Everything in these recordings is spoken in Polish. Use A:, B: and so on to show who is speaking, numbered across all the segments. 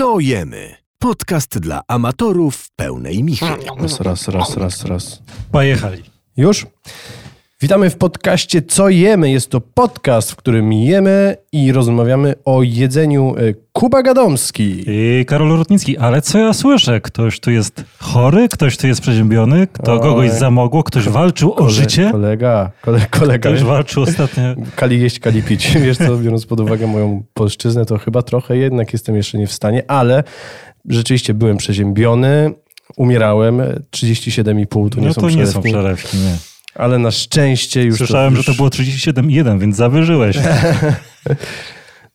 A: Co jemy? Podcast dla amatorów pełnej michy.
B: Raz, raz, raz, raz, raz.
C: Pojechali.
B: Już? Witamy w podcaście Co jemy? Jest to podcast, w którym jemy i rozmawiamy o jedzeniu. E, Kuba Gadomski.
C: I Karol Rutnicki, ale co ja słyszę? Ktoś tu jest chory, ktoś tu jest przeziębiony, kto
B: Oj.
C: kogoś zamogło, ktoś walczył o życie,
B: Kolega, kole, kolega.
C: ktoś walczył ostatnio.
B: Kali jeść, kali pić. Wiesz co, biorąc pod uwagę moją polszczyznę, to chyba trochę jednak jestem jeszcze nie w stanie, ale rzeczywiście byłem przeziębiony, umierałem, 37,5 to nie
C: No
B: są
C: to nie są
B: przelewki,
C: nie.
B: Ale na szczęście już
C: Słyszałem,
B: już,
C: że to było 37,1, więc zawyżyłeś.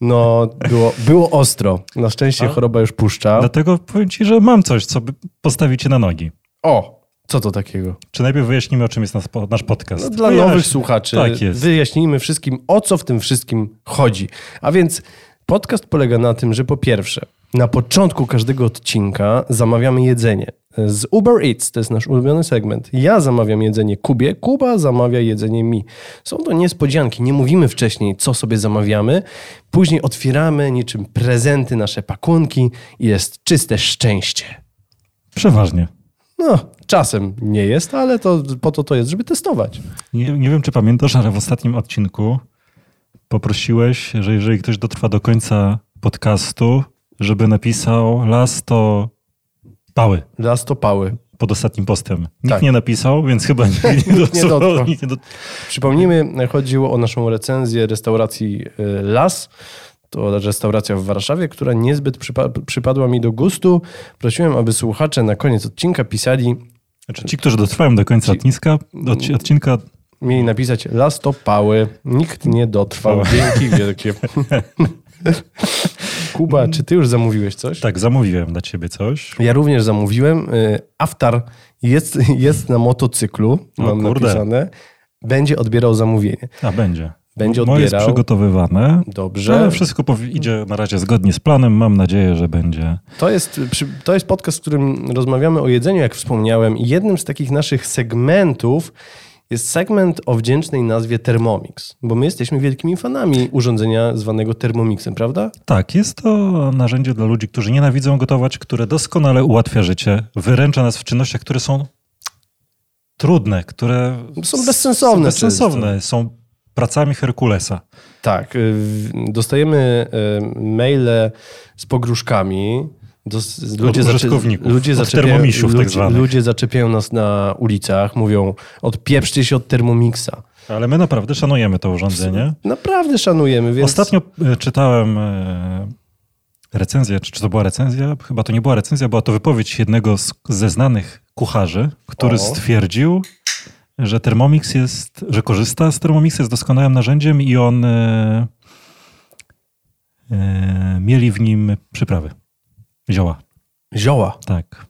B: No, było, było ostro. Na szczęście
C: A?
B: choroba już puszcza.
C: Dlatego powiem ci, że mam coś, co by postawić cię na nogi.
B: O, co to takiego?
C: Czy najpierw wyjaśnimy, o czym jest nas, nasz podcast?
B: No, dla
C: Wyjaśnij.
B: nowych słuchaczy
C: Tak jest.
B: wyjaśnijmy wszystkim, o co w tym wszystkim chodzi. A więc podcast polega na tym, że po pierwsze, na początku każdego odcinka zamawiamy jedzenie. Z Uber Eats, to jest nasz ulubiony segment. Ja zamawiam jedzenie Kubie, Kuba zamawia jedzenie mi. Są to niespodzianki, nie mówimy wcześniej, co sobie zamawiamy. Później otwieramy niczym prezenty nasze pakunki i jest czyste szczęście.
C: Przeważnie.
B: No, czasem nie jest, ale to po to to jest, żeby testować.
C: Nie, nie wiem, czy pamiętasz, ale w ostatnim odcinku poprosiłeś, że jeżeli ktoś dotrwa do końca podcastu, żeby napisał las to pały pod ostatnim postem. Nikt
B: Tak.
C: nie napisał, więc chyba nikt nie, dotrwał. Nikt nie dot-
B: Przypomnijmy, chodziło o naszą recenzję restauracji y, Las. To restauracja w Warszawie, która niezbyt przypa- przypadła mi do gustu. Prosiłem, aby słuchacze na koniec odcinka pisali,
C: Znaczy, ci, którzy dotrwają do końca
B: Ci-
C: odcinka, odci- odcinka
B: mieli napisać Las to pały. Nikt nie dotrwał.
C: Pały.
B: Dzięki wielkie. Kuba, czy ty już zamówiłeś coś?
C: tak, zamówiłem dla ciebie coś.
B: Ja również zamówiłem. Y, Aftar jest, jest na motocyklu,
C: O
B: mam
C: kurde.
B: napisane. Będzie odbierał zamówienie.
C: A, będzie.
B: Będzie
C: Moje jest
B: odbierał.
C: przygotowywane.
B: Dobrze.
C: Ale wszystko idzie na razie zgodnie z planem. Mam nadzieję, że będzie.
B: To jest, to jest podcast, w którym rozmawiamy o jedzeniu, jak wspomniałem. Jednym z takich naszych segmentów jest segment o wdzięcznej nazwie Thermomix, bo my jesteśmy wielkimi fanami urządzenia zwanego Thermomixem, prawda?
C: Tak, jest to narzędzie dla ludzi, którzy nienawidzą gotować, które doskonale ułatwia życie, wyręcza nas w czynnościach, które są trudne, które
B: Są bezsensowne
C: Są, bezsensowne, są pracami Herkulesa.
B: Tak. y, Dostajemy y, maile z pogróżkami. Dos, ludzie,
C: użytkowników,
B: ludzie, zaczepiają,
C: tak
B: ludzie,
C: zwanych.
B: ludzie zaczepiają nas na ulicach, mówią odpieprzcie się od Thermomixa.
C: Ale my naprawdę szanujemy to urządzenie.
B: Naprawdę szanujemy, więc...
C: Ostatnio e, czytałem e, recenzję, czy, czy to była recenzja? Chyba to nie była recenzja, była to wypowiedź jednego z, ze znanych kucharzy, który
B: O.
C: stwierdził, że Thermomix jest, że korzysta z Thermomixa, jest doskonałym narzędziem i on e, e, mieli w nim przyprawy. Zioła,
B: Zioła.
C: tak.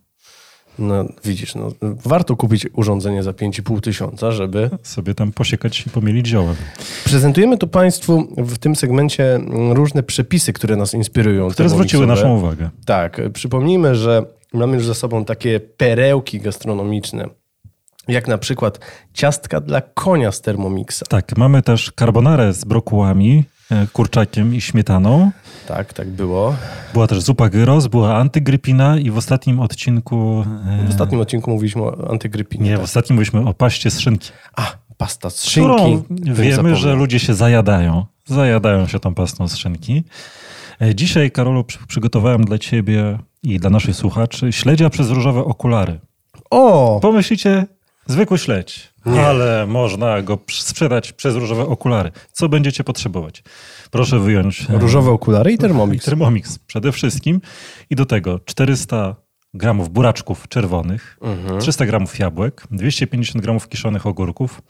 B: No widzisz, no, warto kupić urządzenie za 5,5 tysiąca, żeby...
C: Sobie tam posiekać i pomielić ziołem.
B: Prezentujemy tu Państwu w tym segmencie różne przepisy, które nas inspirują.
C: Które zwróciły naszą uwagę.
B: Tak, przypomnijmy, że mamy już za sobą takie perełki gastronomiczne, jak na przykład ciastka dla konia z Thermomixa.
C: Tak, mamy też carbonarę z brokułami, kurczakiem i śmietaną.
B: Tak, tak było.
C: Była też zupa gyros, była antygrypina i w ostatnim odcinku... e,
B: W ostatnim odcinku mówiliśmy o antygrypinie.
C: Nie, w
B: tak.
C: ostatnim mówiliśmy o paście z szynki.
B: A, pasta z szynki.
C: Wiemy, że ludzie się zajadają. Zajadają się tą pastą z szynki. E, Dzisiaj, Karolu, przy- przygotowałem dla ciebie i dla naszych słuchaczy śledzia przez różowe okulary.
B: O!
C: Pomyślicie, zwykły śledź,
B: Nie.
C: ale można go sprzedać przez różowe okulary. Co będziecie potrzebować? Proszę wyjąć
B: Różowe okulary i Thermomix.
C: Thermomix przede wszystkim i do tego 400 gramów buraczków czerwonych,
B: Mhm.
C: 300 gramów jabłek, 250 gramów kiszonych ogórków,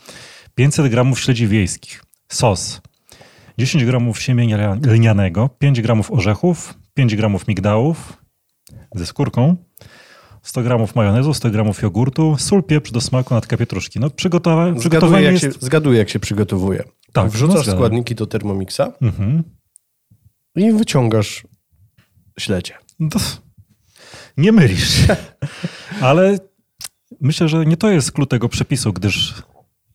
C: 500 gramów śledzi wiejskich, sos, 10 gramów siemienia lnianego, 5 gramów orzechów, 5 gramów migdałów ze skórką, 100 gramów majonezu, 100 gramów jogurtu, sól, pieprz do smaku, natka pietruszki. No przygotowa-
B: Zgaduję
C: przygotowanie
B: jak,
C: jest...
B: się, zgaduję, jak się przygotowuje.
C: Tak,
B: Wrzucasz
C: no
B: składniki do Thermomixa
C: Mhm.
B: i wyciągasz śledzie.
C: No nie mylisz się. Ale myślę, że nie to jest klucz tego przepisu, gdyż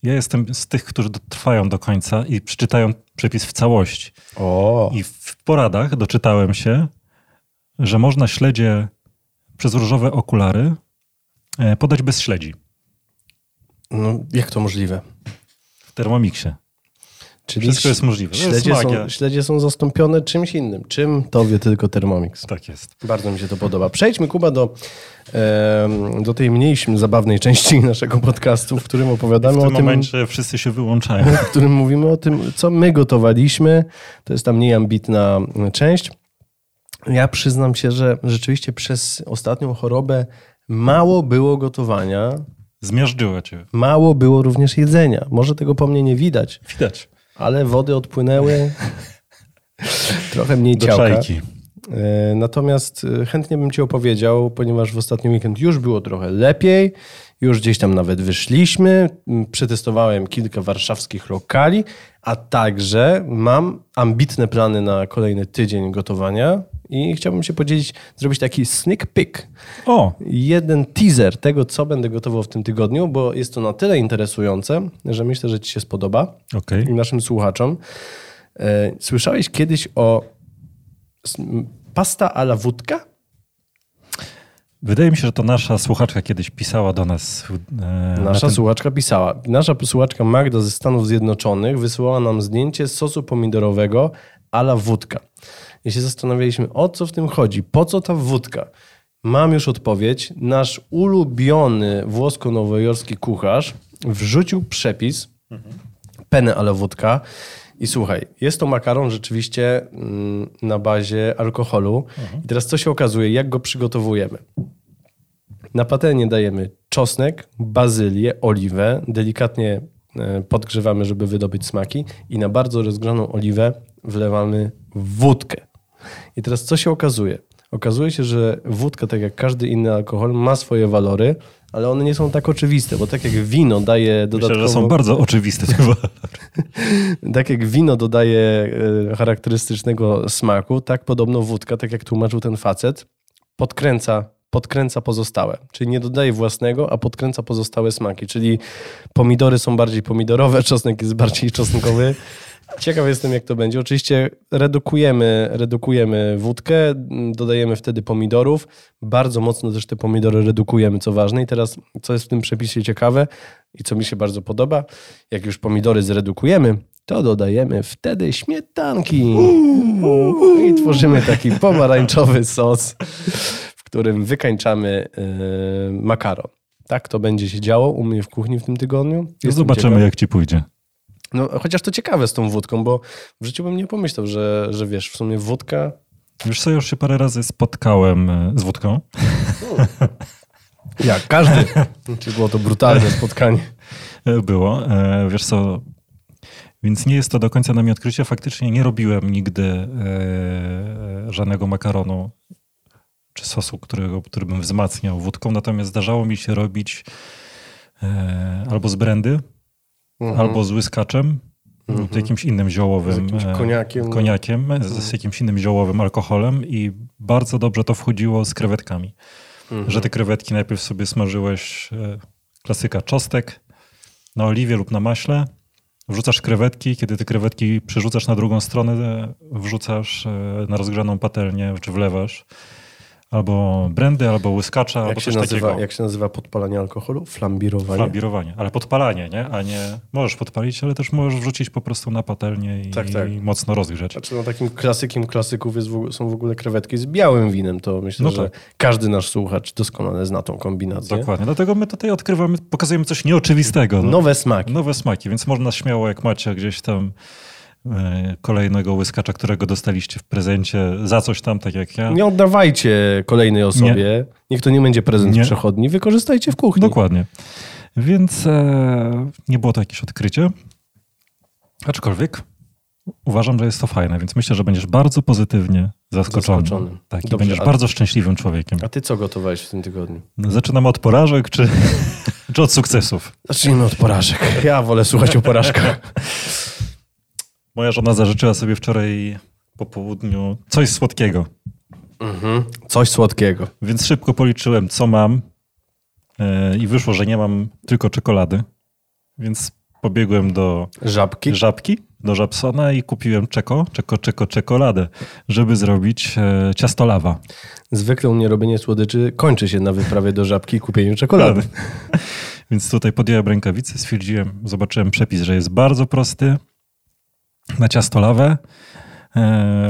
C: ja jestem z tych, którzy dotrwają do końca i przeczytają przepis w całości.
B: O,
C: I w poradach doczytałem się, że można śledzie przez różowe okulary e, podać bez śledzi
B: No, jak to możliwe?
C: w Thermomixie.
B: Czyli
C: Wszystko jest możliwe. Jest
B: Śledzie
C: magia.
B: są, śledzie są zastąpione czymś innym. Czym to wie tylko Thermomix.
C: Tak jest.
B: Bardzo mi się to podoba. Przejdźmy, Kuba, do, em, do tej mniej zabawnej części naszego podcastu, w którym opowiadamy
C: W
B: o
C: tym
B: tym,
C: momencie wszyscy się wyłączają.
B: w którym mówimy o tym, co my gotowaliśmy. To jest ta mniej ambitna część. Ja przyznam się, że rzeczywiście przez ostatnią chorobę mało było gotowania,
C: Zmiażdżyło cię.
B: mało było również jedzenia. Może tego po mnie nie widać,
C: Widać.
B: ale wody odpłynęły. Trochę mniej
C: Do
B: ciałka.
C: czajki.
B: E, Natomiast e, chętnie bym Ci opowiedział, ponieważ w ostatni weekend już było trochę lepiej, już gdzieś tam nawet wyszliśmy, m, przetestowałem kilka warszawskich lokali, a także mam ambitne plany na kolejny tydzień gotowania i chciałbym się podzielić, zrobić taki sneak peek,
C: O,
B: jeden teaser tego, co będę gotował w tym tygodniu, bo jest to na tyle interesujące, że myślę, że Ci się spodoba
C: okej.
B: i naszym słuchaczom. E, Słyszałeś kiedyś o pasta a la wódka?
C: Wydaje mi się, że to nasza słuchaczka kiedyś pisała do nas. e, na
B: Nasza
C: ten-
B: słuchaczka pisała. Nasza słuchaczka Magda ze Stanów Zjednoczonych wysyłała nam zdjęcie sosu pomidorowego a la wódka. I się zastanawialiśmy, o co w tym chodzi, po co ta wódka? Mam już odpowiedź. Nasz ulubiony włosko-nowojorski kucharz wrzucił przepis penę ale wódka. I słuchaj, jest to makaron rzeczywiście mm, na bazie alkoholu. I teraz co się okazuje, jak go przygotowujemy? Na patelnię dajemy czosnek, bazylię, oliwę, delikatnie e, podgrzewamy, żeby wydobyć smaki i na bardzo rozgrzaną oliwę wlewamy wódkę. I teraz co się okazuje? Okazuje się, że wódka, tak jak każdy inny alkohol, ma swoje walory, ale one nie są tak oczywiste, bo tak jak wino daje dodatkowo...
C: Myślę, że są bardzo oczywiste. te walory.
B: Tak jak wino dodaje e, charakterystycznego smaku, tak podobno wódka, tak jak tłumaczył ten facet, podkręca, podkręca pozostałe. Czyli nie dodaje własnego, a podkręca pozostałe smaki. Czyli pomidory są bardziej pomidorowe, czosnek jest bardziej czosnkowy. Ciekaw jestem, jak to będzie. Oczywiście redukujemy, redukujemy wódkę, dodajemy wtedy pomidorów. Bardzo mocno też te pomidory redukujemy, co ważne. I teraz, co jest w tym przepisie ciekawe i co mi się bardzo podoba, jak już pomidory zredukujemy, to dodajemy wtedy śmietanki. I tworzymy taki pomarańczowy sos, którym wykańczamy yy, makaron. Tak to będzie się działo u mnie w kuchni w tym tygodniu. Jestem
C: Zobaczymy,
B: ciekaw.
C: jak ci pójdzie.
B: No, chociaż to ciekawe z tą wódką, bo w życiu bym nie pomyślał, że, że wiesz, w sumie wódka.
C: Wiesz co, już się parę razy spotkałem e, z wódką.
B: Jak każdy. Czy było to brutalne spotkanie?
C: E, Było. E, Wiesz co, więc nie jest to do końca na mnie odkrycie. Faktycznie nie robiłem nigdy żadnego makaronu czy sosu, którego, który bym wzmacniał wódką. Natomiast zdarzało mi się robić e, albo z brandy,
B: Mhm.
C: albo z łyskaczem, lub jakimś innym ziołowym.
B: Z jakimś
C: e,
B: koniakiem.
C: Koniakiem, z, z jakimś innym ziołowym alkoholem i bardzo dobrze to wchodziło z krewetkami.
B: Mhm.
C: Że te krewetki najpierw sobie smażyłeś, e, klasyka czostek na oliwie lub na maśle, wrzucasz krewetki, kiedy te krewetki przerzucasz na drugą stronę, e, wrzucasz e, na rozgrzaną patelnię, czy wlewasz albo brandy, albo łyskacza, albo
B: Jak
C: coś
B: nazywa,
C: takiego.
B: jak się nazywa podpalanie alkoholu? Flambirowanie.
C: Flambirowanie, ale podpalanie, nie? A nie możesz podpalić, ale też możesz wrzucić po prostu na patelnię i,
B: Tak, tak.
C: mocno rozgrzać.
B: Znaczy, no, takim klasykiem klasyków jest są w ogóle krewetki z białym winem. To myślę,
C: No
B: że
C: tak.
B: każdy nasz słuchacz doskonale zna tą kombinację.
C: Dokładnie. Dlatego my tutaj odkrywamy, pokazujemy coś nieoczywistego. No.
B: Nowe smaki.
C: Nowe smaki, więc można śmiało, jak macie gdzieś tam kolejnego łyskacza, którego dostaliście w prezencie za coś tam, tak jak ja.
B: Nie oddawajcie kolejnej osobie. Niech to nie będzie prezent
C: Nie.
B: przechodni. Wykorzystajcie w kuchni.
C: Dokładnie. Więc e, nie było to jakieś odkrycie. Aczkolwiek uważam, że jest to fajne, więc myślę, że będziesz bardzo pozytywnie zaskoczony.
B: Zaskoczony.
C: Tak,
B: Dobrze,
C: będziesz
B: a-
C: bardzo szczęśliwym człowiekiem.
B: A ty co gotowałeś w tym tygodniu?
C: Zaczynamy od porażek, czy, czy od sukcesów?
B: Zacznijmy od porażek. Ja wolę słuchać o porażkach.
C: Moja żona zażyczyła sobie wczoraj po południu coś słodkiego,
B: Mhm. Coś słodkiego.
C: więc szybko policzyłem, co mam e, i wyszło, że nie mam tylko czekolady, więc pobiegłem do
B: Żabki?
C: żabki do Żabsona i kupiłem czeko, czeko, czeko, czekoladę, żeby zrobić e, ciasto lawa.
B: Zwykle u mnie robienie słodyczy kończy się na wyprawie do żabki i kupieniu czekolady.
C: Więc tutaj podjąłem rękawice, stwierdziłem, zobaczyłem przepis, że jest bardzo prosty na ciasto lawę.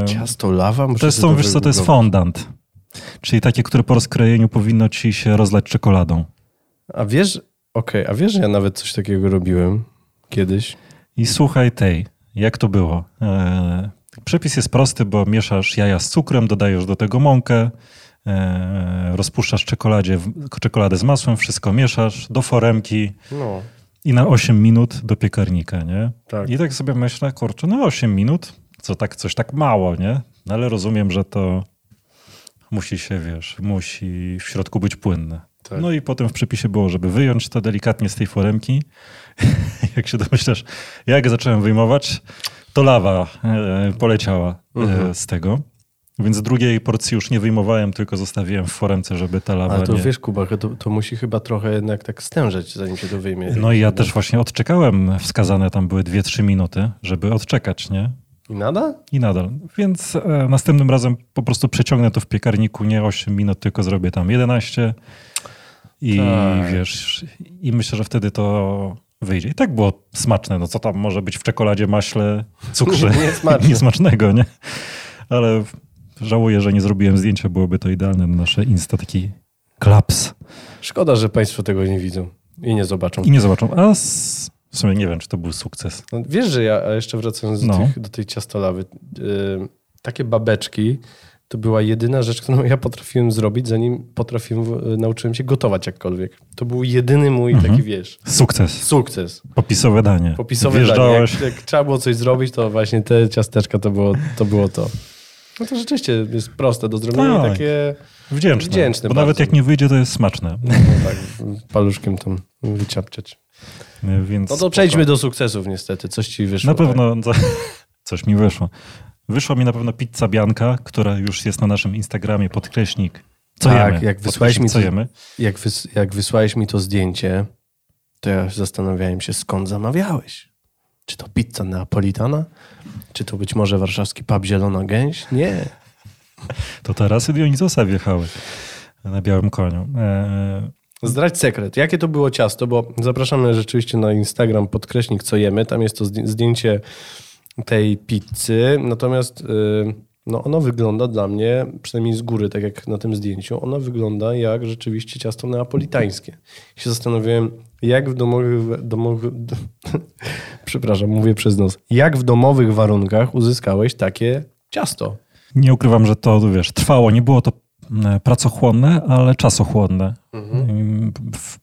B: Ciasto lawa? Muszę
C: to jest, to, wiesz co, to jest fondant. Czyli takie, które po rozkrojeniu powinno ci się rozlać czekoladą.
B: A wiesz, okej, a wiesz, że ja nawet coś takiego robiłem kiedyś?
C: I słuchaj tej, jak to było? E, przepis jest prosty, bo mieszasz jaja z cukrem, dodajesz do tego mąkę, e, rozpuszczasz czekoladzie, czekoladę z masłem, wszystko mieszasz do foremki
B: No,
C: i na 8 minut do piekarnika, nie?
B: tak.
C: I tak sobie myślę, kurczę, no 8 minut, co tak, coś tak mało, nie? No ale rozumiem, że to musi się, wiesz, musi w środku być płynne.
B: Tak.
C: No i potem w przepisie było, żeby wyjąć to delikatnie z tej foremki. jak się domyślasz, jak zacząłem wyjmować, to lawa e, poleciała e,
B: Mhm.
C: z tego. Więc drugiej porcji już nie wyjmowałem, tylko zostawiłem w foremce, żeby ta lawa
B: Ale to
C: nie...
B: wiesz, Kuba, to, to musi chyba trochę jednak tak stężeć, zanim się to wyjmie.
C: No i ja też właśnie odczekałem, wskazane tam były 2-3 minuty, żeby odczekać, nie?
B: I nada?
C: I nadal. Więc e, następnym razem po prostu przeciągnę to w piekarniku nie 8 minut, tylko zrobię tam 11. I
B: Tak.
C: wiesz, i myślę, że wtedy to wyjdzie. I tak było smaczne. No co tam może być w czekoladzie, maśle, cukrze?
B: Niesmaczne.
C: Niesmacznego, nie? Ale żałuję, że nie zrobiłem zdjęcia, byłoby to idealne na nasze Insta, taki klaps.
B: Szkoda, że Państwo tego nie widzą i nie zobaczą.
C: I nie zobaczą. A s- w sumie nie wiem, czy to był sukces.
B: No, wiesz, że ja, a jeszcze wracając do,
C: No.
B: tych, do tej ciastolawy, yy, takie babeczki to była jedyna rzecz, którą ja potrafiłem zrobić, zanim potrafiłem, w- nauczyłem się gotować jakkolwiek. To był jedyny mój
C: Mhm.
B: taki, wiesz,
C: Sukces.
B: sukces.
C: Popisowe danie.
B: Popisowe danie.
C: Wjeżdżałeś,
B: Jak, jak trzeba było coś zrobić, to właśnie te ciasteczka to było to. Było to. No to rzeczywiście jest proste do zrobienia
C: Tak.
B: takie
C: Wdzięczne.
B: Wdzięczny
C: bo
B: bardzo.
C: nawet jak nie wyjdzie, to jest smaczne.
B: no, tak, paluszkiem tam wyciapciać.
C: Więc
B: No to przejdźmy do sukcesów niestety. Coś ci wyszło.
C: Na pewno co- coś mi wyszło. Wyszła mi na pewno pizza Bianka, która już jest na naszym Instagramie, podkreśnik. Co
B: Tak,
C: jemy?
B: jak wysłałeś mi to-. Jak, wys, jak wysłałeś mi to zdjęcie, to ja zastanawiałem się, skąd zamawiałeś. Czy to pizza neapolitana? Czy to być może warszawski pub Zielona Gęś? Nie.
C: To teraz Dionizosa wjechały na białym koniu. Eee,
B: Zdradź sekret. Jakie to było ciasto? Bo zapraszamy rzeczywiście na Instagram podkreśnik co jemy. Tam jest to zdję- zdjęcie tej pizzy. Natomiast yy, no ono wygląda dla mnie, przynajmniej z góry, tak jak na tym zdjęciu, ono wygląda jak rzeczywiście ciasto neapolitańskie. I się zastanawiałem, jak w domowych, domowych przepraszam, mówię przez nos, jak w domowych warunkach uzyskałeś takie ciasto?
C: nie ukrywam, że to wiesz, trwało. Nie było to e, pracochłonne, ale czasochłonne. Ym, W,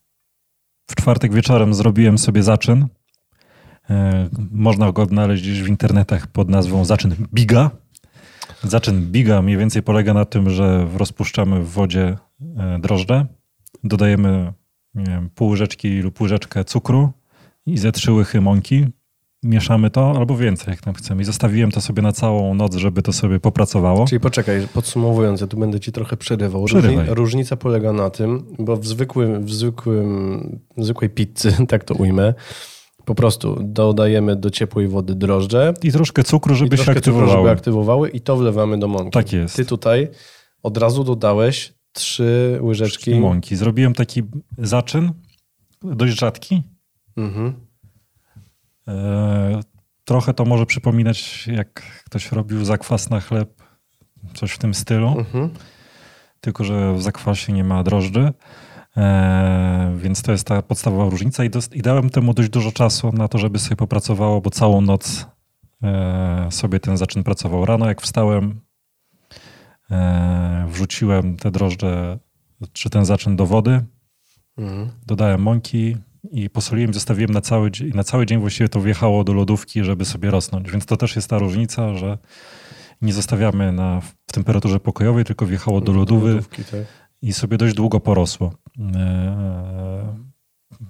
C: w czwartek wieczorem zrobiłem sobie zaczyn. E, Można go odnaleźć w internetach pod nazwą zaczyn Biga. Zaczyn Biga mniej więcej polega na tym, że rozpuszczamy w wodzie e, drożdże, dodajemy nie wiem, pół łyżeczki lub łyżeczkę cukru i ze trzy łychy mąki. Mieszamy to albo więcej, jak tam chcemy. I zostawiłem to sobie na całą noc, żeby to sobie popracowało.
B: Czyli poczekaj, podsumowując, ja tu będę ci trochę przerywał. Różni, różnica polega na tym, bo w, zwykłym, w, zwykłym, w zwykłej pizzy, tak to ujmę, po prostu dodajemy do ciepłej wody drożdże
C: I troszkę cukru, żeby się
B: troszkę cukru, żeby aktywowały i to wlewamy do mąki.
C: Tak jest.
B: Ty tutaj od razu dodałeś trzy łyżeczki.
C: Mąki. Zrobiłem taki zaczyn, dość rzadki.
B: Mhm.
C: E, trochę to może przypominać, jak ktoś robił zakwas na chleb, coś w tym stylu,
B: Mhm.
C: tylko że w zakwasie nie ma drożdży. E, więc to jest ta podstawowa różnica I, dos- i dałem temu dość dużo czasu na to, żeby sobie popracowało, bo całą noc e, sobie ten zaczyn pracował. Rano jak wstałem, e, wrzuciłem te drożdże, czy ten zaczyn do wody,
B: Mhm.
C: dodałem mąki i posoliłem, zostawiłem na cały, na cały dzień właściwie to wjechało do lodówki, żeby sobie rosnąć. Więc to też jest ta różnica, że nie zostawiamy na, w temperaturze pokojowej, tylko wjechało do lodówy
B: lodówki, tak.
C: i sobie dość długo porosło. Eee,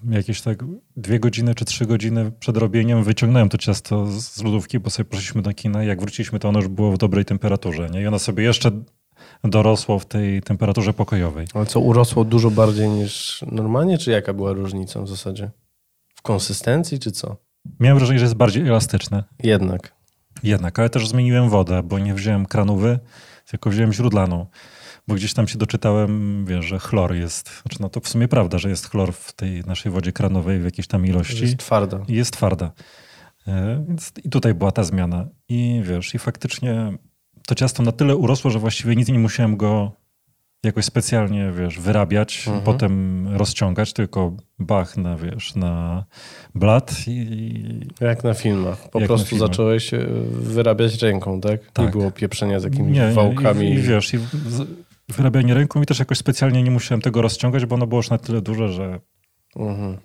C: jakieś tak dwie godziny czy trzy godziny przed robieniem wyciągnąłem to ciasto z lodówki, bo sobie poszliśmy do kina jak wróciliśmy, to ono już było w dobrej temperaturze. Nie? I ono sobie jeszcze dorosło w tej temperaturze pokojowej.
B: Ale co, urosło dużo bardziej niż normalnie, czy jaka była różnica w zasadzie? W konsystencji, czy co?
C: Miałem wrażenie, że jest bardziej elastyczne.
B: Jednak.
C: Jednak, ale też zmieniłem wodę, bo nie wziąłem kranówy, tylko wziąłem źródlaną. Bo gdzieś tam się doczytałem, wiesz, że chlor jest, znaczy no to w sumie prawda, że jest chlor w tej naszej wodzie kranowej w jakiejś tam ilości.
B: Jest twarda.
C: I jest twarda. E, Więc i tutaj była ta zmiana. I wiesz, i faktycznie to ciasto na tyle urosło, że właściwie nic nie musiałem go jakoś specjalnie, wiesz, wyrabiać,
B: Mhm.
C: potem rozciągać, tylko bach na, wiesz, na blat i
B: Jak na filmach. Po prostu
C: filmach.
B: zacząłeś e, wyrabiać ręką, tak? Nie
C: Tak.
B: było pieprzenia z jakimiś
C: nie, nie,
B: wałkami.
C: I, i wiesz, i wyrabianie ręką i też jakoś specjalnie nie musiałem tego rozciągać, bo ono było już na tyle duże, że
B: Mhm.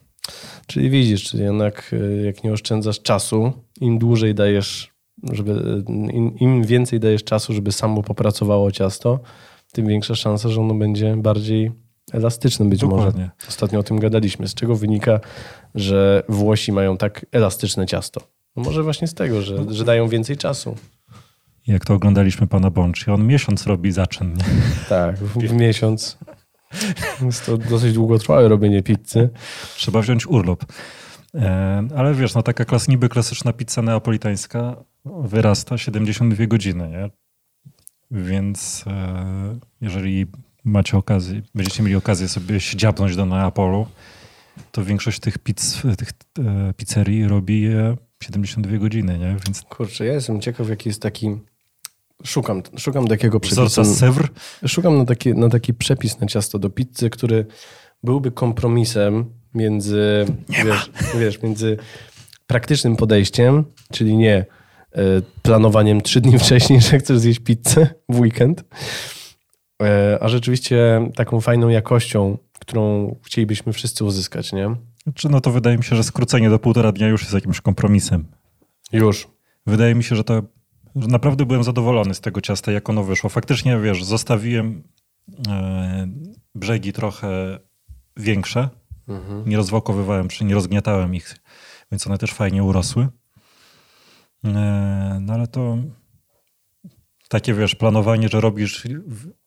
B: Czyli widzisz, czyli jednak e, jak nie oszczędzasz czasu, im dłużej dajesz, żeby, im, im więcej dajesz czasu, żeby samo popracowało ciasto, tym większa szansa, że ono będzie bardziej elastyczne być może.
C: dokładnie.
B: Ostatnio o tym gadaliśmy. Z czego wynika, że Włosi mają tak elastyczne ciasto? No może właśnie z tego, że, że dają więcej czasu.
C: Jak to oglądaliśmy pana Bącz, on miesiąc robi zaczyn.
B: Tak, w, w miesiąc. Jest to dosyć długotrwałe robienie pizzy.
C: Trzeba wziąć urlop. E, ale wiesz, no taka klas, niby klasyczna pizza neapolitańska wyrasta 72 godziny, nie? Więc e, jeżeli macie okazję, będziecie mieli okazję sobie się dziabnąć do Neapolu, to większość tych, pizz, tych e, pizzerii robi je 72 godziny, nie? Więc
B: Kurczę, ja jestem ciekaw, jaki jest taki... Szukam, szukam takiego
C: wzorca
B: przepisu.
C: Sewr,
B: Szukam na taki, na taki przepis na ciasto do pizzy, który byłby kompromisem między, wiesz, wiesz, między praktycznym podejściem, czyli nie planowaniem trzy dni wcześniej, że chcesz zjeść pizzę w weekend, e, a rzeczywiście taką fajną jakością, którą chcielibyśmy wszyscy uzyskać, nie?
C: czy no to wydaje mi się, że skrócenie do półtora dnia już jest jakimś kompromisem.
B: Już.
C: Wydaje mi się, że to że naprawdę byłem zadowolony z tego ciasta, jak ono wyszło. Faktycznie, wiesz, zostawiłem e, brzegi trochę większe. Nie rozwałkowywałem, czy nie rozgniatałem ich, więc one też fajnie urosły. E, no ale to takie, wiesz, planowanie, że robisz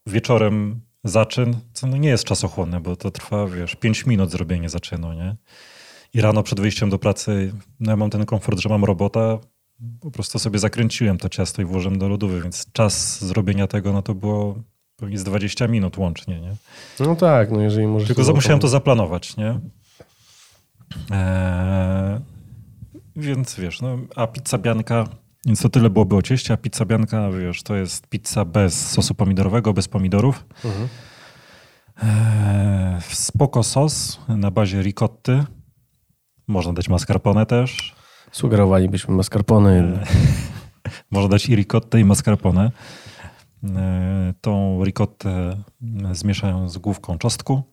C: wieczorem zaczyn, co no nie jest czasochłonne, bo to trwa, wiesz, 5 minut zrobienie zaczynu, nie? I rano przed wyjściem do pracy, no ja mam ten komfort, że mam robota, po prostu sobie zakręciłem to ciasto i włożyłem do lodówy, więc czas zrobienia tego, no to było pewnie z 20 minut łącznie, nie?
B: No tak, no jeżeli możesz...
C: Tylko musiałem to zaplanować, nie? Eee, więc wiesz, no, a pizza bianka, więc to tyle byłoby o cieście, a pizza bianka, wiesz, to jest pizza bez sosu pomidorowego, bez pomidorów.
B: Mhm.
C: Eee, spoko sos na bazie ricotty. Można dać mascarpone też.
B: Sugerowalibyśmy mascarpone.
C: Można dać i ricottę, i mascarpone. E, Tą ricottę zmieszałem z główką czosnku.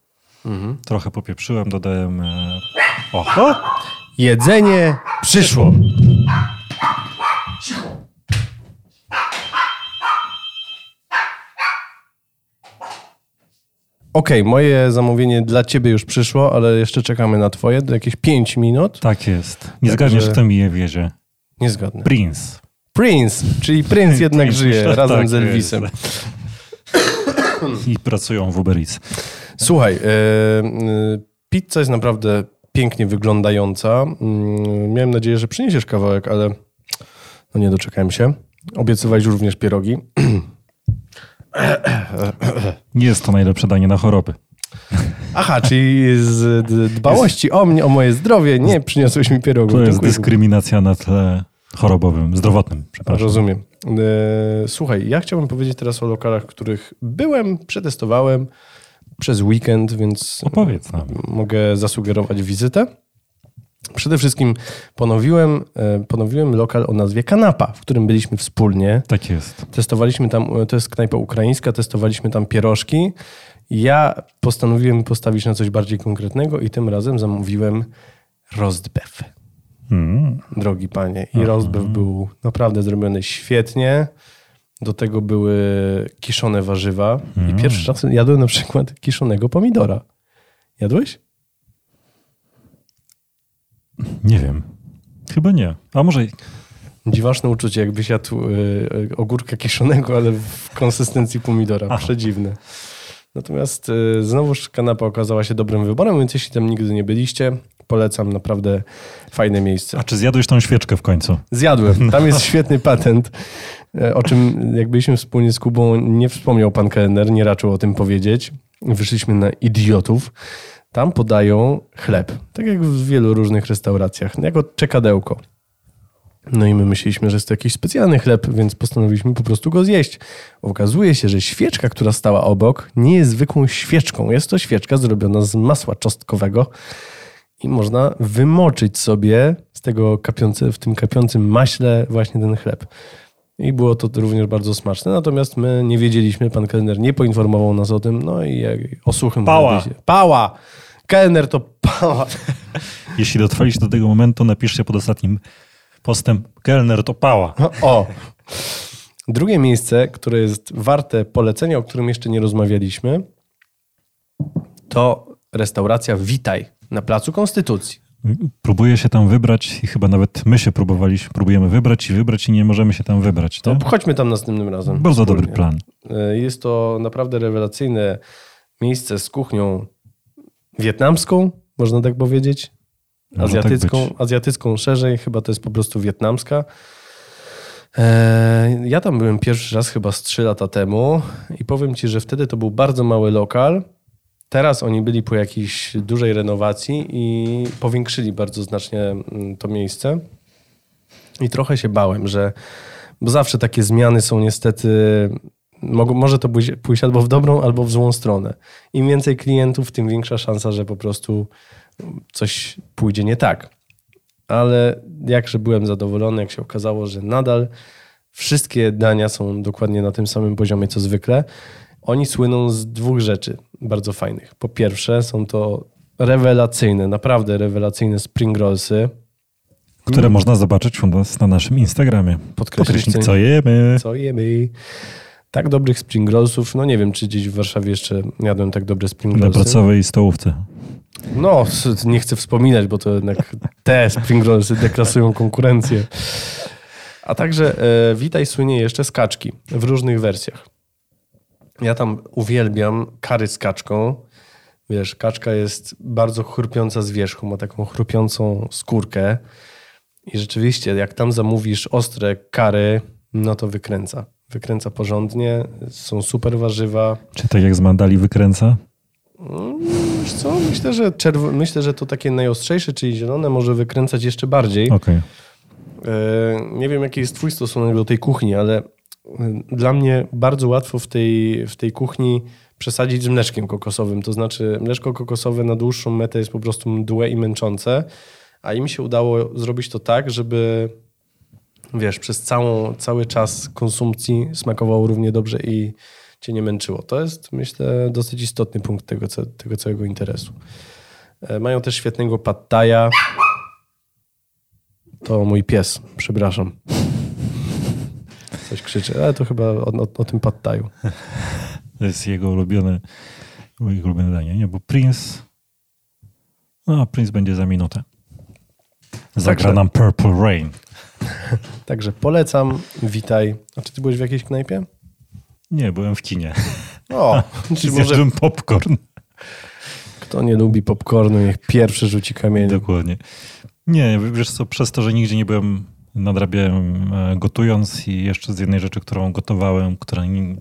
B: Mhm.
C: Trochę popieprzyłem, dodałem... e, O! o!
B: Jedzenie przyszło. Okej, moje zamówienie dla ciebie już przyszło, ale jeszcze czekamy na twoje. Jakieś 5 minut.
C: Tak jest. Nie
B: Także-
C: zgadniesz, kto mi je wiezie.
B: Niezgodne.
C: Prince.
B: Prince, czyli Prince jednak
C: Prince,
B: żyje razem
C: tak
B: z Elvisem.
C: jest. I pracują w Uber Eats.
B: Słuchaj, e, pizza jest naprawdę pięknie wyglądająca. Mm, Miałem nadzieję, że przyniesiesz kawałek, ale no nie doczekałem się. Obiecywałeś również pierogi.
C: Nie jest to najlepsze danie na choroby.
B: Aha, czyli z dbałości o mnie, o moje zdrowie nie przyniosłeś mi pierogów.
C: To jest dyskryminacja na tle chorobowym, zdrowotnym, przepraszam.
B: Rozumiem. E, Słuchaj, ja chciałbym powiedzieć teraz o lokalach, których byłem, przetestowałem przez weekend, więc
C: Opowiedz nam.
B: mogę zasugerować wizytę. Przede wszystkim ponowiłem, e, ponowiłem lokal o nazwie Kanapa, w którym byliśmy wspólnie.
C: Tak jest.
B: Testowaliśmy tam, to jest knajpa ukraińska, testowaliśmy tam pierożki. Ja postanowiłem postawić na coś bardziej konkretnego i tym razem zamówiłem rostbeef,
C: Mm.
B: drogi panie. I rostbeef był naprawdę zrobiony świetnie. Do tego były kiszone warzywa. I pierwszy raz jadłem na przykład kiszonego pomidora. Jadłeś?
C: Nie wiem. Chyba nie. A może
B: Dziwaczne uczucie, jakbyś jadł y, y, ogórka kiszonego, ale w konsystencji pomidora.
C: Aha.
B: Przedziwne. Natomiast y, znowuż kanapa okazała się dobrym wyborem, więc jeśli tam nigdy nie byliście, Polecam, naprawdę fajne miejsce.
C: A czy zjadłeś tą świeczkę w końcu?
B: Zjadłem. Tam jest świetny patent, o czym jak byliśmy wspólnie z Kubą, nie wspomniał pan kelner, nie raczył o tym powiedzieć. Wyszliśmy na idiotów. Tam podają chleb, tak jak w wielu różnych restauracjach, jako czekadełko. No i my myśleliśmy, że jest to jakiś specjalny chleb, więc postanowiliśmy po prostu go zjeść. Okazuje się, że świeczka, która stała obok, nie jest zwykłą świeczką. Jest to świeczka zrobiona z masła czosnkowego i można wymoczyć sobie z tego kapiące, w tym kapiącym maśle właśnie ten chleb. I było to również bardzo smaczne. Natomiast my nie wiedzieliśmy, pan kelner nie poinformował nas o tym, no i jak o suchym
C: Pała.
B: zadysie- Pała! Kelner to pała.
C: Jeśli dotrwaliście do tego momentu, napiszcie pod ostatnim postem Kelner to pała.
B: O! Drugie miejsce, które jest warte polecenia, o którym jeszcze nie rozmawialiśmy, to restauracja Witaj na Placu Konstytucji.
C: Próbuję się tam wybrać i chyba nawet my się próbowaliśmy, próbujemy wybrać i wybrać i nie możemy się tam wybrać.
B: To
C: nie?
B: chodźmy tam następnym razem.
C: Bardzo dobry
B: wspólnie.
C: plan.
B: Y, Jest to naprawdę rewelacyjne miejsce z kuchnią wietnamską, można tak powiedzieć.
C: Tak
B: Azjatycką,
C: być.
B: azjatycką szerzej, chyba to jest po prostu wietnamska. E, Ja tam byłem pierwszy raz chyba z 3 lata temu i powiem ci, że wtedy to był bardzo mały lokal. Teraz oni byli po jakiejś dużej renowacji i powiększyli bardzo znacznie mm, to miejsce. I trochę się bałem, że bo zawsze takie zmiany są niestety. Mogą, może to pójść, pójść albo w dobrą, albo w złą stronę. Im więcej klientów, tym większa szansa, że po prostu coś pójdzie nie tak. Ale jakże byłem zadowolony, jak się okazało, że nadal wszystkie dania są dokładnie na tym samym poziomie co zwykle. Oni słyną z dwóch rzeczy bardzo fajnych. Po pierwsze, są to rewelacyjne, naprawdę rewelacyjne spring rollsy.
C: Które można zobaczyć u nas na naszym Instagramie.
B: Podkreślić
C: co jemy.
B: Co jemy? Tak dobrych spring rollsów, no nie wiem, czy gdzieś w Warszawie jeszcze jadłem tak dobre spring
C: Na
B: rollsy.
C: pracowej stołówce.
B: No, nie chcę wspominać, bo to jednak te spring rollsy deklasują konkurencję. A także e, Witaj słynie jeszcze z kaczki w różnych wersjach. Ja tam uwielbiam kary z kaczką. Wiesz, kaczka jest bardzo chrupiąca z wierzchu, ma taką chrupiącą skórkę. I rzeczywiście, jak tam zamówisz ostre kary, no to wykręca. Wykręca porządnie, są super warzywa.
C: Czy tak jak z mandali wykręca?
B: Wiesz co, myślę, że, czerw- myślę, że to takie najostrzejsze, czyli zielone, może wykręcać jeszcze bardziej.
C: Okej.
B: E, Nie wiem, jaki jest twój stosunek do tej kuchni, ale dla mnie bardzo łatwo w tej, w tej kuchni przesadzić z mleczkiem kokosowym. To znaczy mleczko kokosowe na dłuższą metę jest po prostu mdłe i męczące, a im się udało zrobić to tak, żeby wiesz, przez całą, cały czas konsumpcji smakowało równie dobrze i cię nie męczyło. To jest, myślę, dosyć istotny punkt tego, tego całego interesu. E, Mają też świetnego pad thai'a. To mój pies, przepraszam. Coś krzyczy, ale to chyba o, o, o tym pad thai'u.
C: To jest jego ulubione, jego ulubione danie. Nie, bo Prince... No, Prince będzie za minutę. Zagra
B: Także-
C: nam Purple Rain.
B: Także polecam, witaj. A czy ty byłeś w jakiejś knajpie?
C: Nie, byłem w kinie.
B: O, czy może
C: popcorn.
B: kto nie lubi popcornu, niech pierwszy rzuci kamieniem.
C: Dokładnie. Nie, wiesz co, przez to, że nigdzie nie byłem, nadrabiałem e, gotując i jeszcze z jednej rzeczy, którą gotowałem, która nie,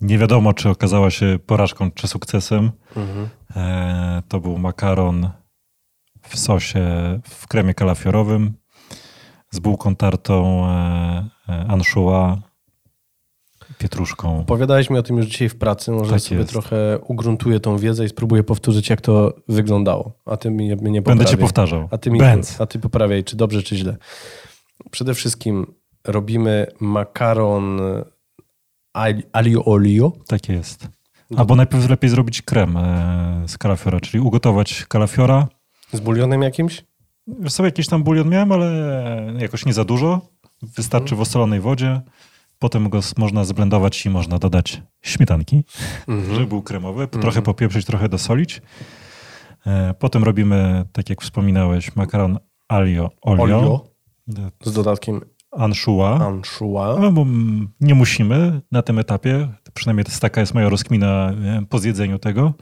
C: nie wiadomo, czy okazała się porażką, czy sukcesem,
B: Mhm.
C: e, to był makaron w sosie, w kremie kalafiorowym z bułką tartą e, e, pietruszką.
B: Opowiadałeś mi o tym już dzisiaj w pracy, może
C: Tak
B: sobie
C: jest.
B: trochę ugruntuję tą wiedzę i spróbuję powtórzyć, jak to wyglądało. A ty mnie, mnie nie
C: Będę cię
B: poprawiaj.
C: powtarzał.
B: A ty, mi, a ty poprawiaj, czy dobrze, czy źle. Przede wszystkim robimy makaron ali- alio olio.
C: Tak jest. Albo najpierw lepiej zrobić krem e, z kalafiora, czyli ugotować kalafiora.
B: Z bulionem jakimś?
C: Wiesz sobie jakiś tam bulion miałem, ale jakoś nie za dużo. Wystarczy w osolonej wodzie. Potem go można zblendować i można dodać śmietanki, żeby był kremowy. Trochę popieprzyć, trochę dosolić. E, Potem robimy, tak jak wspominałeś, makaron alio olio,
B: Olio z dodatkiem
C: anchois.
B: anchois.
C: No, bo nie musimy na tym etapie. Przynajmniej to jest taka jest moja rozkmina e, po zjedzeniu tego.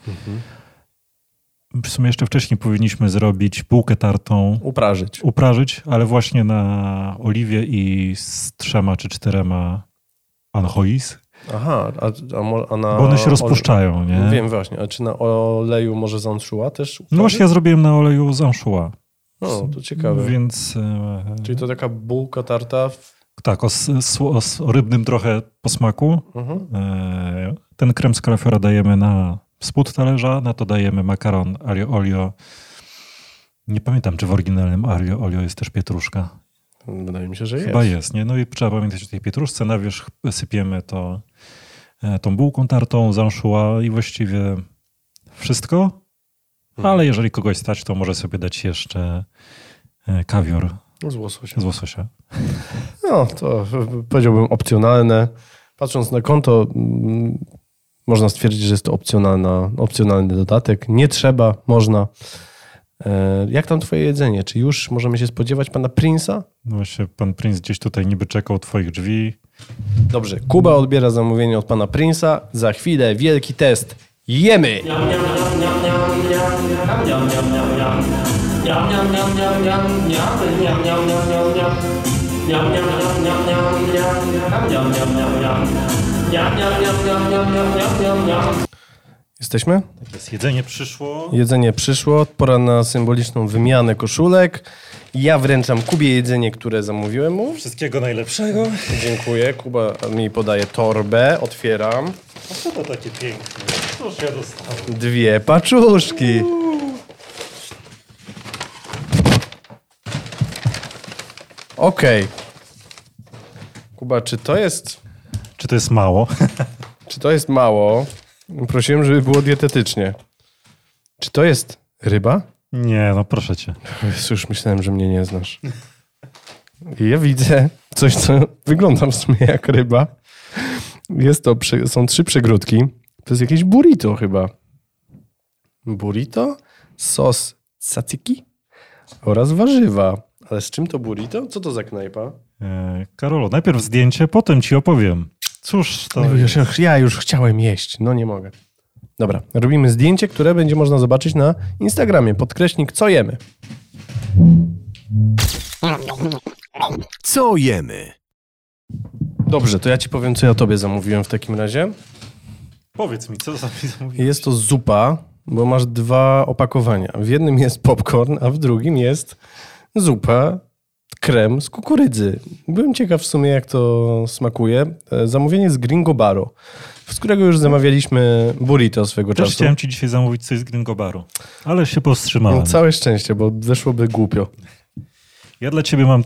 C: w sumie jeszcze wcześniej powinniśmy zrobić bułkę tartą,
B: Uprażyć.
C: uprażyć, ale właśnie na oliwie i z trzema czy czterema anchois,
B: Aha, a, a, a na...
C: bo one się rozpuszczają, nie?
B: Wiem właśnie, a czy na oleju może z anchois też?
C: No właśnie ja zrobiłem na oleju z anchois.
B: No, to ciekawe.
C: Więc e,
B: Czyli to taka bułka tarta w...
C: tak, o, o, o rybnym trochę posmaku.
B: Mhm.
C: E, Ten krem z kalafiora dajemy na spód talerza, na to dajemy makaron alio olio. Nie pamiętam, czy w oryginalnym alio olio jest też pietruszka.
B: Wydaje mi się, że jest.
C: Chyba jest, nie? No i trzeba pamiętać o tej pietruszce. Na wierzch sypiemy to e, tą bułką tartą z anchois i właściwie wszystko.
B: Mhm.
C: Ale jeżeli kogoś stać, to może sobie dać jeszcze e, kawior
B: Z łososia.
C: z łososia.
B: No, to powiedziałbym opcjonalne. Patrząc na konto, można stwierdzić, że jest to opcjonalna, opcjonalny dodatek. Nie trzeba, można. E, Jak tam twoje jedzenie? Czy już możemy się spodziewać pana Prince'a?
C: No właśnie pan Prince gdzieś tutaj niby czekał twoich drzwi.
B: Dobrze, Kuba odbiera zamówienie od pana Prince'a. Za chwilę wielki test. Jemy! Jesteśmy?
C: Jest jedzenie przyszło.
B: Jedzenie przyszło, pora na symboliczną wymianę koszulek. Ja wręczam Kubie jedzenie, które zamówiłem mu.
C: Wszystkiego najlepszego.
B: Dziękuję. Kuba mi podaje torbę, otwieram.
C: A co to takie piękne? Cóż ja dostałem?
B: Dwie paczuszki. Okej. Kuba, czy to jest,
C: Czy to jest mało?
B: czy to jest mało? Prosiłem, żeby było dietetycznie. Czy to jest ryba?
C: Nie, no proszę cię.
B: Już myślałem, że mnie nie znasz. I ja widzę coś, co wygląda w sumie jak ryba. Jest to, są trzy przegródki. To jest jakieś burrito chyba. Burrito, sos tzatziki oraz warzywa. Ale z czym to burrito? Co to za knajpa?
C: E, Karolo, najpierw zdjęcie, potem ci opowiem. Cóż to
B: ja już chciałem jeść, no nie mogę. Dobra, robimy zdjęcie, które będzie można zobaczyć na Instagramie. Podkreśnik, co jemy.
A: Co jemy?
B: Dobrze, to ja ci powiem, co ja tobie zamówiłem w takim razie.
C: Powiedz mi, co za zamówiłeś?
B: Jest to zupa, bo masz dwa opakowania. W jednym jest popcorn, a w drugim jest zupa, krem z kukurydzy. Byłem ciekaw w sumie, jak to smakuje. E, Zamówienie z Gringo Baro, z którego już zamawialiśmy burrito swego
C: Też
B: czasu.
C: chciałem ci dzisiaj zamówić coś z Gringo Baru, ale się powstrzymałem.
B: No, całe szczęście, bo wyszłoby głupio.
C: Ja dla ciebie mam...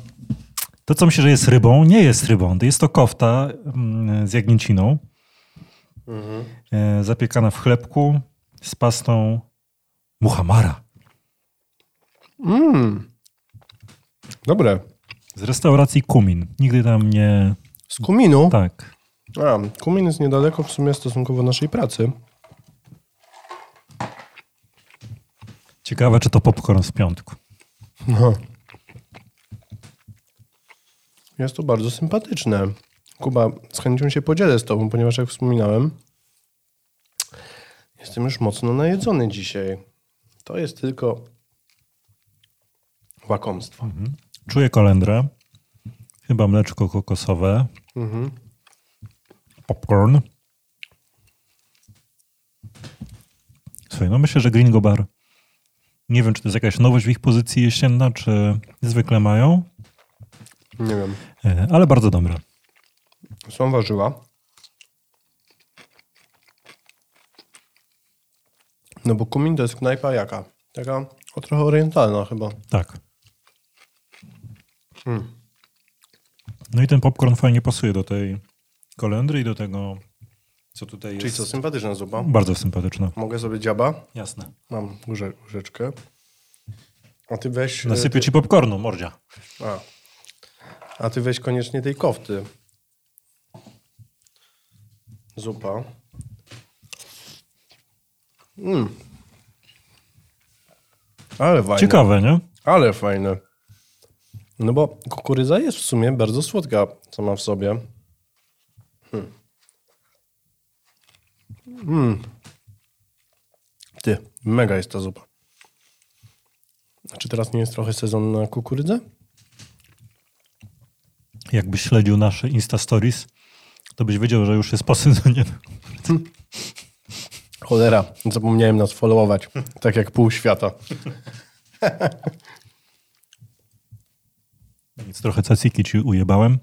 C: To, co myślę, że jest rybą, nie jest rybą. Jest to kofta mm, z jagnięciną, e, zapiekana w chlebku z pastą muhamara.
B: Mmm. Dobre.
C: Z restauracji Kumin. Nigdy tam nie...
B: Z kuminu.
C: Tak.
B: A, kumin jest niedaleko w sumie stosunkowo naszej pracy.
C: Ciekawe, czy to popcorn z piątku.
B: No. Jest to bardzo sympatyczne. Kuba, z chęcią się podzielę z tobą, ponieważ jak wspominałem, jestem już mocno najedzony dzisiaj. To jest tylko łakomstwo.
C: Czuję kolendrę. Chyba mleczko kokosowe.
B: Mhm.
C: Popcorn. Słuchaj, no myślę, że Gringo Bar. Nie wiem, czy to jest jakaś nowość w ich pozycji jesienna, czy zwykle mają,
B: Nie wiem.
C: e, ale bardzo dobre.
B: Są warzywa. No bo kumin to jest knajpa jaka? Taka o trochę orientalna chyba.
C: Tak.
B: Hmm.
C: No i ten popcorn fajnie pasuje do tej kolendry i do tego, co tutaj jest.
B: Czyli co, sympatyczna zupa.
C: Bardzo sympatyczne.
B: Mogę sobie dziaba?
C: Jasne.
B: Mam łyże, łyżeczkę. A ty weź... e,
C: Nasypię
B: ty,
C: ci popcornu, mordzia.
B: a. a ty weź koniecznie tej kofty. Zupa. Mm. Ale fajne.
C: Ciekawe, nie?
B: Ale fajne. No bo kukurydza jest w sumie bardzo słodka sama w sobie. Hmm. Mm. Ty, mega jest ta zupa. Czy teraz nie jest trochę sezon na kukurydzę?
C: Jakbyś śledził nasze Insta Stories, to byś wiedział, że już jest po sezonie.
B: Cholera, zapomniałem nas followować. Tak jak pół świata.
C: Więc trochę caciki ci ujebałem.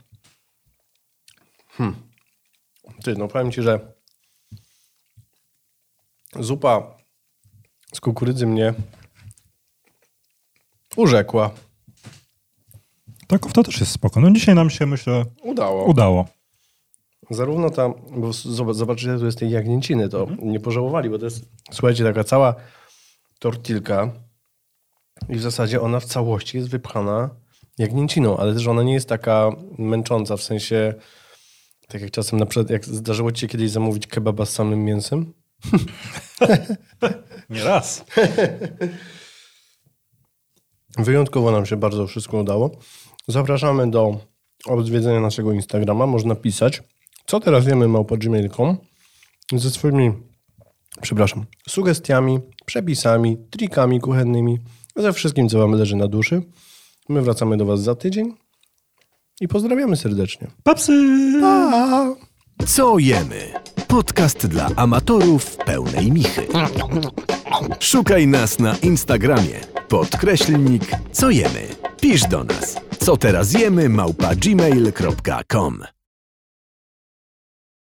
B: Ty, no powiem ci, że zupa z kukurydzy mnie urzekła.
C: Tak, to też jest spoko. No dzisiaj nam się, myślę,
B: Udało.
C: udało.
B: Zarówno ta, bo zobacz, zobaczycie, tu jest tej jagnięciny, to nie pożałowali, bo to jest, słuchajcie, taka cała tortilka i w zasadzie ona w całości jest wypchana jagnięciną, ale też ona nie jest taka męcząca, w sensie, tak jak czasem na przykład, jak zdarzyło ci się kiedyś zamówić kebaba z samym mięsem?
C: Nie raz.
B: Wyjątkowo nam się bardzo wszystko udało. Zapraszamy do odwiedzenia naszego Instagrama. Można pisać, co teraz wiemy małpa.gmail.com ze swoimi, przepraszam, sugestiami, przepisami, trikami kuchennymi, ze wszystkim, co wam leży na duszy. My wracamy do was za tydzień i pozdrawiamy serdecznie.
C: Papsy!
B: Pa!
A: Co jemy? Podcast dla amatorów pełnej michy. Szukaj nas na Instagramie. Podkreślnik co jemy. Pisz do nas. Co teraz jemy małpa gmail.com